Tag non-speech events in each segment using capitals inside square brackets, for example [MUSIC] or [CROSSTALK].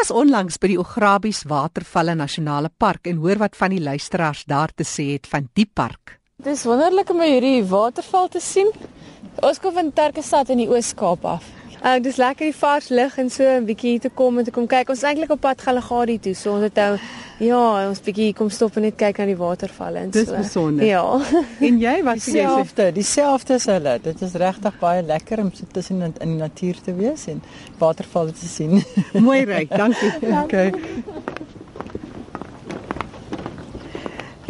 was onlangs by die Ograbies Watervalle Nasionale Park en hoor wat van die luisteraars daar te sê het van die park. Dit is wonderlik om hierdie waterval te sien. Ons kom van Terkestad in die Oos-Kaap af. Uh, dis lekker die vars lug en so 'n bietjie hier te kom en te kom kyk. Ons is eintlik op pad Galagadi toe. So ons het nou ja, ons bietjie kom stop en net kyk na die watervalle en Dis so. besonder. Ja. [LAUGHS] En jy, wat sê jy? sê? Dieselfde, dieselfde is hulle. Dit is regtig baie lekker om so tussen in, in die natuur te wees en watervalle te sien. Mooi ry, dankie. [LAUGHS] Okay.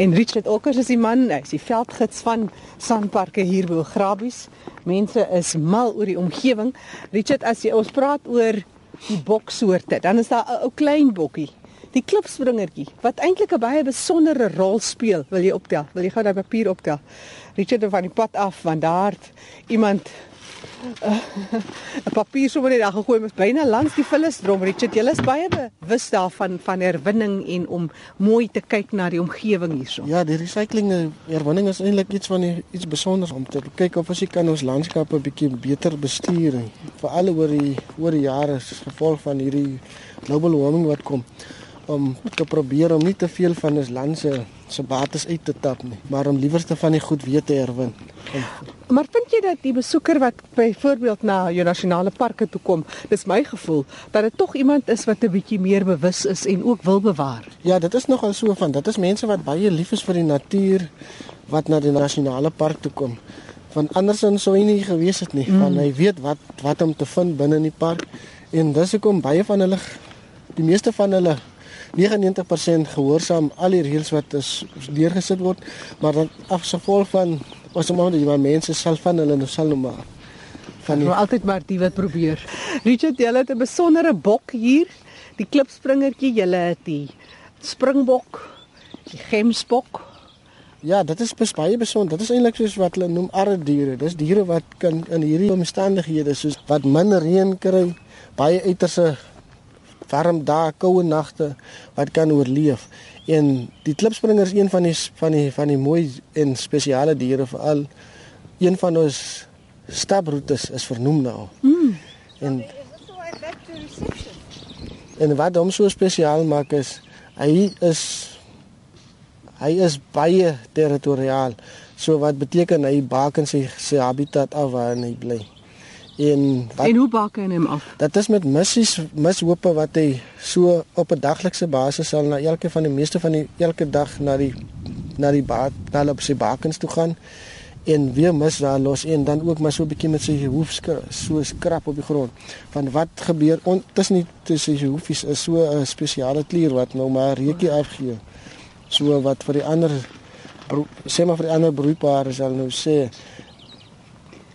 En Richard Okkers is die man, hy is die veldgids van Sanparke hier by Ograbies. Mense is mal oor die omgewing. Richard, as jy ons praat oor die boksoorte, dan is daar 'n ou klein bokkie, die klipspringertjie wat eintlik 'n baie besondere rol speel. Wil jy optel? Wil jy gou daai papier optel? Richard van die pad af want daar iemand 'n papier sommer net daar gegooi mos byna langs die vullisdrom Richard jy is baie bewus daarvan van herwinning en om mooi te kyk na die omgewing hierso. Ja, die recycling en herwinning is eintlik iets van die, iets besonders om te kyk of ons kan ons landskappe 'n bietjie beter bestuur veral oor die oor die jare as gevolg van hierdie global warming wat kom om te probeer om nie te veel van ons land se se bates uit te tap nie, maar om liewerste van die goed weer te herwin. En Maar vind jy dat die besoeker wat byvoorbeeld na jou nasionale parke toe kom, dis my gevoel dat dit tog iemand is wat 'n bietjie meer bewus is en ook wil bewaar. Ja, dit is nogal so van. Dit is mense wat baie lief is vir die natuur wat na die nasionale park toe kom. Van andersins sou hy nie gewees het nie. Mm. Van hy weet wat wat om te vind binne in die park en dis hoekom baie van hulle die meeste van hulle 99% gehoorsaam al die reëls wat is deurgesit word, maar dan afgevolg van ons maar die mense self van hulle nou sal nou maar van die Maar altyd maar die wat probeer. Richard, jy het 'n besondere bok hier, die klipspringertjie, jy het die springbok, die gemsbok. Ja, dit is baie besonder. Dit is eintlik soos wat hulle noem arre diere. Dis diere wat kan in hierdie omstandighede soos wat min reën kry, baie uiterse warm dae, koue nagte wat kan oorleef. En die klipspringer is een van die van die van die mooi en spesiale diere veral een van ons staproetes is vernoem na hom. Mm. En En wat hom so spesiaal maak is hy is hy is baie territoriaal. So wat beteken hy baken sy sy habitat af waar hy bly. En wat En hoe bak hy hom af? Dit is met missies mishope wat hy so op 'n daglikse basis sal na elke van die meeste van die elke dag na die na die baat na op sy bakens toe gaan en weer mis daar los en dan ook maar so 'n bietjie met sy hoof so skrap op die grond. Van wat gebeur on, tussen die tussen sy hoofies is so 'n spesiale klier wat nou maar reukie afgee. So wat vir die ander sê maar vir die ander broeipare sal nou sê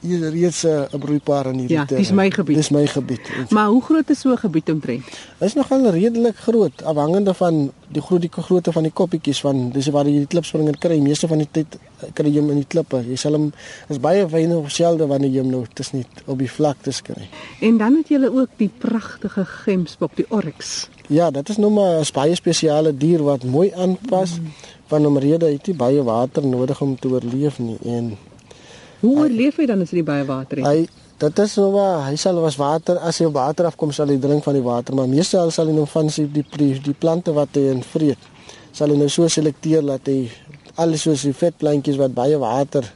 hier is reeds 'n broeipaar in hierdie Ja, dis my gebied. Dis my gebied. Maar hoe groot is so 'n gebied omtrent? is nogal redelik groot afhangende van die groot die grootte van die koppietjies van dis waar jy die klipspringer kry. Meeste van die tyd eh, kry jy hom in die klippe. Jy sal hom is baie weinig of selde wanneer jy hom nou dis nie op die vlaktes kry. En dan het jy ook die pragtige gemsbok, die oryx. Ja, dit is nou maar 'n baie spesiale dier wat mooi aanpas mm. van omrede hy het nie baie water nodig om te oorleef nie en Hoe oorleef hy dan as hy baie water het? hy dit is nou maar hy sal was water as hy water afkom sal hy drink van die water, maar meestal sal hy nou van sy die die, die plante wat hy in vreet sal hy nou so selekteer dat hy alles soos die vetplantjies wat baie water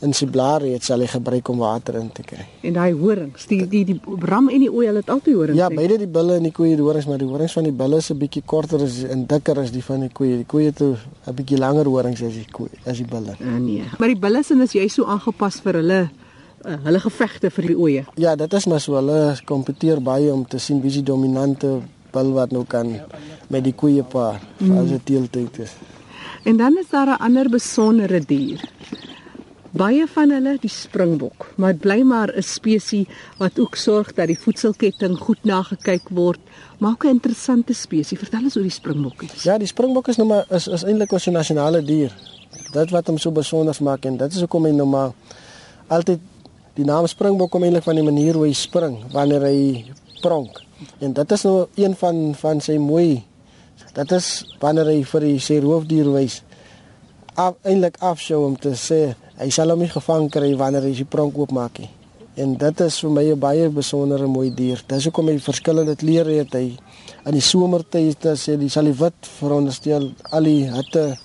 in sy blare het sal hy gebruik om water in te kry. En daai horings, die die die ram en die ooi, hulle het altyd horings. Ja, beide die bulle en die koeie die horings, maar die horings van die bulle is 'n bietjie korter as en dikker as die van die koeie. Die koeie het 'n bietjie langer horings as die koeie, as die bulle. Ah, nee. Maar die bulle sin is jy so aangepas vir hulle uh, hulle gevegte vir die oeye. Ja, dit is maar so. Hulle kompeteer baie om te sien wie die dominante bul wat nou kan met die koeie paar mm. as dit teeltyd is. En dan is daar 'n ander besondere dier. Baie van hulle die springbok, maar dit bly maar 'n spesies wat ook sorg dat die voedselketting goed nagekyk word, maar ook 'n interessante spesies. Vertel ons oor die springbokkies. Ja, die springbok is nou maar is is eintlik ons nasionale dier. Dit wat hom so besonder maak en dit is hoekom hy nou maar altyd die naam springbok kom eintlik van die manier hoe hy spring wanneer hy pronk. En dit is nou een van van sy mooi dit is wanneer hy vir die sy roofdier wys af, eintlik afshow om te sê hy sal hom nie gevang kry wanneer hy sy pronk oopmaak nie. En dit is vir my 'n baie besondere mooi dier. Dis hoekom hy verskillende kleure het. Hy in die somertyd sê die sal die wit veronderstel al die hitte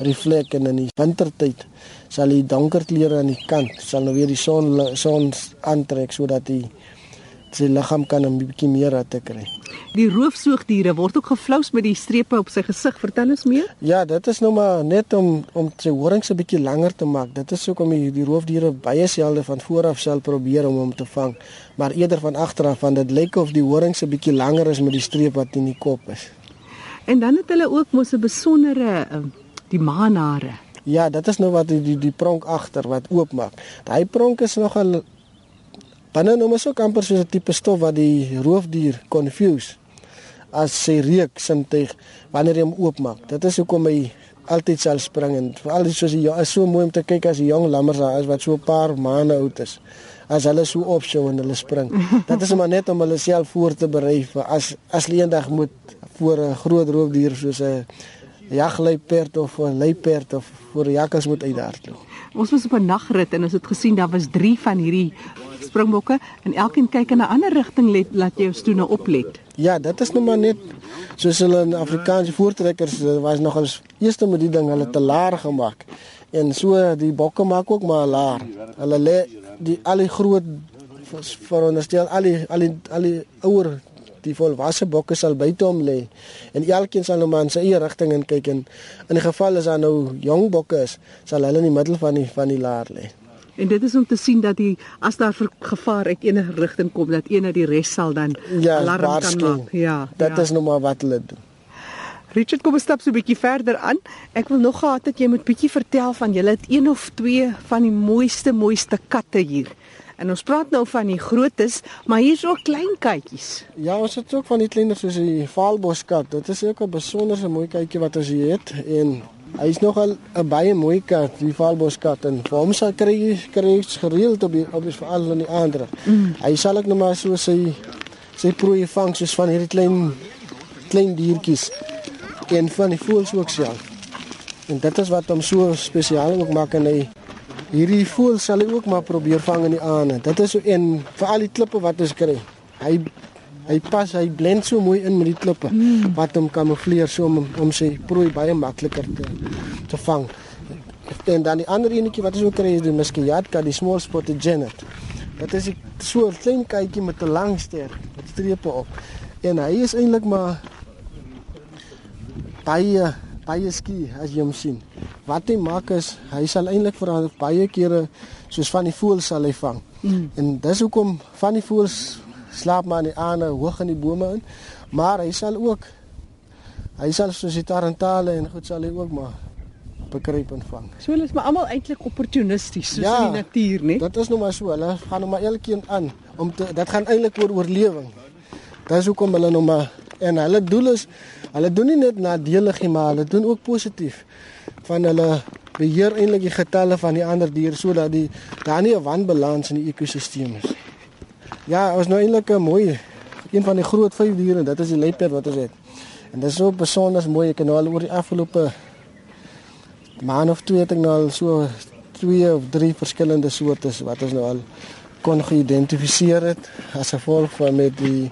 reflek en in die wintertyd sal die donker kleure aan die kant sal nou weer die son son aantrek sodat die sy liggaam kan 'n bietjie meer hitte kry. Die roofsoogdiere word ook geflous met die strepe op sy gesig. Vertel ons meer. Ja, dit is nou maar net om om sy horings 'n bietjie langer te maak. Dit is hoekom die, die roofdiere baie selde van vooraf sal probeer om hom te vang, maar eerder van agteraf want dit lyk of die horings 'n bietjie langer is met die streep wat in die kop is. En dan het hulle ook mos 'n besondere uh, die maanhare. Ja, dit is nou wat die die, die pronk agter wat oopmaak. Daai pronk is nogal nou maar so amper soos 'n tipe stof wat die roofdier confuse as sy reuk sintuig wanneer hy hom oopmaak. Dit is hoekom hy altyd sal spring en veral soos hy is so mooi om te kyk as die jong lammers daar is wat so 'n paar maande oud is. As hulle so opshow en hulle spring. [LAUGHS] Dit is maar net om hulle self voor te berei vir as as hulle eendag moet voor 'n groot roofdier soos 'n jagluiperd of 'n luiperd of voor 'n jakkals moet uithardloop. Ons was op 'n nagrit en ons het gesien daar was 3 van hierdie springbokke en elkeen kyk in 'n ander rigting let laat jou stoene oplet. Ja, dit is nou maar net soos hulle in Afrikaanse voortrekkers was nog als eerste met die ding hulle te laar gemaak. En so die bokke maak ook maar laar. Hulle lê die al die groot veronderstel al die al die al die ouer die volwasse bokke sal buite hom lê en elkeen sal nou maar in sy eie rigting in kyk en in die geval as daar nou jong bokke is, sal hulle in die middel van die van die laar lê. En dit is om te sien dat die as daar gevaar uit enige rigting kom dat een uit die res sal dan ja, alarm waarsku. kan maak. Ja. Dit ja. is nou maar wat hulle doen. Richard kom 'n stap so 'n bietjie verder aan. Ek wil nog gehad het jy moet bietjie vertel van julle het een of twee van die mooiste mooiste katte hier. En ons praat nou van die grootes, maar hier's ook klein katjies. Ja, ons het ook van die kleiner soos die Vaalboskat. Dit is ook 'n besonderse mooi katjie wat ons hier het en hy is nogal 'n baie mooi kat, die Vaalboskat en vir hom sal kry jy kry jy gereeld op die op die veral in die ander. Mm. Hy sal ek nou maar so sy sy prooi vang soos van hierdie klein klein diertjies en van die voëls ook self. En dit is wat hom so spesiaal ook maak en hy hierdie voël sal hy ook maar probeer vang in die aande. Dit is so een vir al die klippe wat ons kry. Hy hy pas, hy blend so mooi in met die klippe mm. wat hom kamoufleer so om om sy prooi baie makliker te te vang. En dan die ander enetjie wat ons ook kry is die muskiatkat, die small spotted genet. Dit is 'n so 'n klein katjie met 'n lang ster met strepe op. En hy is eintlik maar baie baie skie as jy hom sien. Wat hy maak is hy sal eintlik vir baie kere soos van die voëls sal hy vang. Mm. En dis hoekom van die voëls slaap maar in die aande hoog in die bome in, maar hy sal ook hy sal soos die tarantale en goed sal hy ook maar bekruip en vang. So hulle is maar almal eintlik opportunisties soos Ja, in die natuur, né? Dit is nou maar so, hulle gaan nou maar elkeen aan om te dit gaan eintlik oor oorlewing. Dis hoekom hulle nou maar en hulle doel is hulle doen nie net nadelig nie, maar hulle doen ook positief. Van hulle beheer eintlik die getalle van die ander diere sodat die daar nie 'n wanbalans in die ekosisteem is. Ja, ons nou eintlik 'n mooi een van die groot vyf diere, dit is die luiperd wat ons het. En dit is so besonder mooi, ek het nou al oor die afgelope maand of twee het ek nou al so twee of drie verskillende soorte wat ons nou al kon geïdentifiseer het as gevolg van met die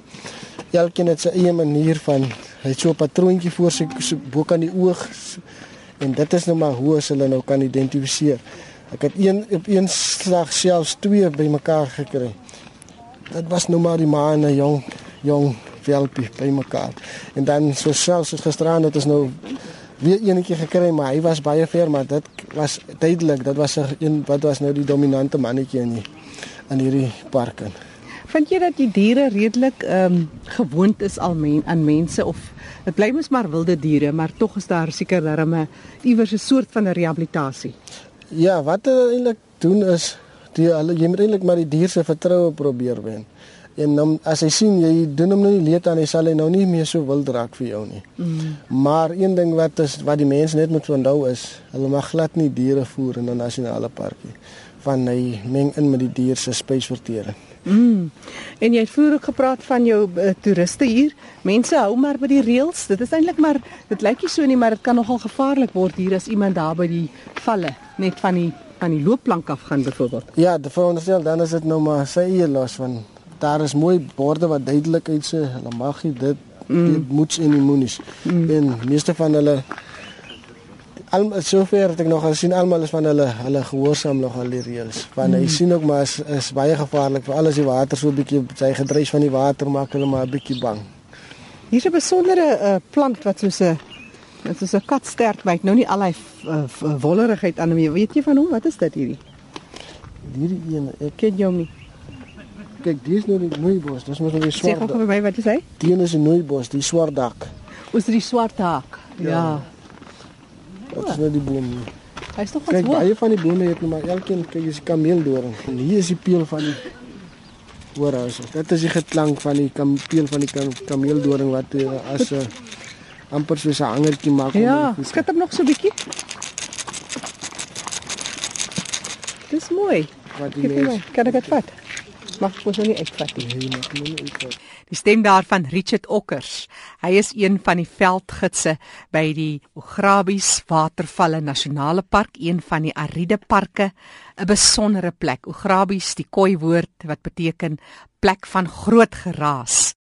elkeen het sy eie manier van hy het so 'n patroontjie voor sy so, bo kan die oog en dit is nou maar hoe as hulle nou kan identifiseer. Ek het een op een slag selfs twee bymekaar gekry. Dit was nou maar die ma en 'n jong jong velpie bymekaar. En dan so selfs soos gisteraan het ons nou weer eenetjie gekry, maar hy was baie ver, maar dit was duidelik, dit was 'n een wat was nou die dominante mannetjie in die in hierdie park in. Vind jy dat die diere redelik ehm um, gewoond is al men, aan mense of dit bly mos maar wilde diere, maar tog is daar seker darm 'n iewers 'n soort van 'n rehabilitasie. Ja, wat hulle eintlik doen is die hulle jy moet eintlik maar die dier se vertroue probeer wen. En dan as hy sien jy doen hom nou nie leed aan, hy sal hy nou nie meer so wild raak vir jou nie. Mm. Maar een ding wat is wat die mense net moet onthou is, hulle mag glad nie diere voer in 'n nasionale park nie. Van hy meng in met die dier se spysvertering. Mm. En jy het vroeër ook gepraat van jou uh, toeriste hier. Mense hou maar by die reëls. Dit is eintlik maar dit lyk nie so nie, maar dit kan nogal gevaarlik word hier as iemand daar by die valle net van die van die loopplank af gaan byvoorbeeld. Ja, de veronderstel dan is dit nou maar sy eie los van daar is mooi borde wat duidelik uit sê hulle mag nie dit mm. dit moet en nie moenies. Mm. En meeste van hulle al sover het ek nog gesien almal is van hulle hulle gehoorsaam nog al die reëls. Want mm. jy sien ook maar is, is baie gevaarlik vir alles die water so 'n bietjie sy gedryf van die water maak hulle maar 'n bietjie bang. Hier's 'n besondere uh, plant wat soos 'n dit is 'n katstert byt. Nou nie al hy uh, wollerigheid aan hom. Weet jy van hom? Wat is dit hierdie? Hierdie een, ek ken jou nie. Kyk, dis nou die nooibos. Dis mos nou die swart. Sê gou vir my wat jy sê? Die een is 'n nooibos, die swart dak. Oor die swart hak. Ja. ja. Dit is nou die boom. Hy is nog Kyk, baie van die bome het nou maar elkeen kyk is kameeldoring. En hier is die peel van die hoor as. Dit is die geklank van die peel van die kam, kameeldoring wat uh, as 'n uh, amper soos 'n hangertjie maak. Ja, skat hom nog so bietjie. Dis mooi. Wat die mens. Kan ek dit vat? Mag ek mos nou nie uitvat nie. Nee, mag nie uitvat. Die stem daarvan Richard Okkers. Hy is een van die veldgidse by die Ograbies Watervalle Nasionale Park, een van die ariede parke, 'n besondere plek. Ograbies, die Khoi woord wat beteken plek van groot geraas.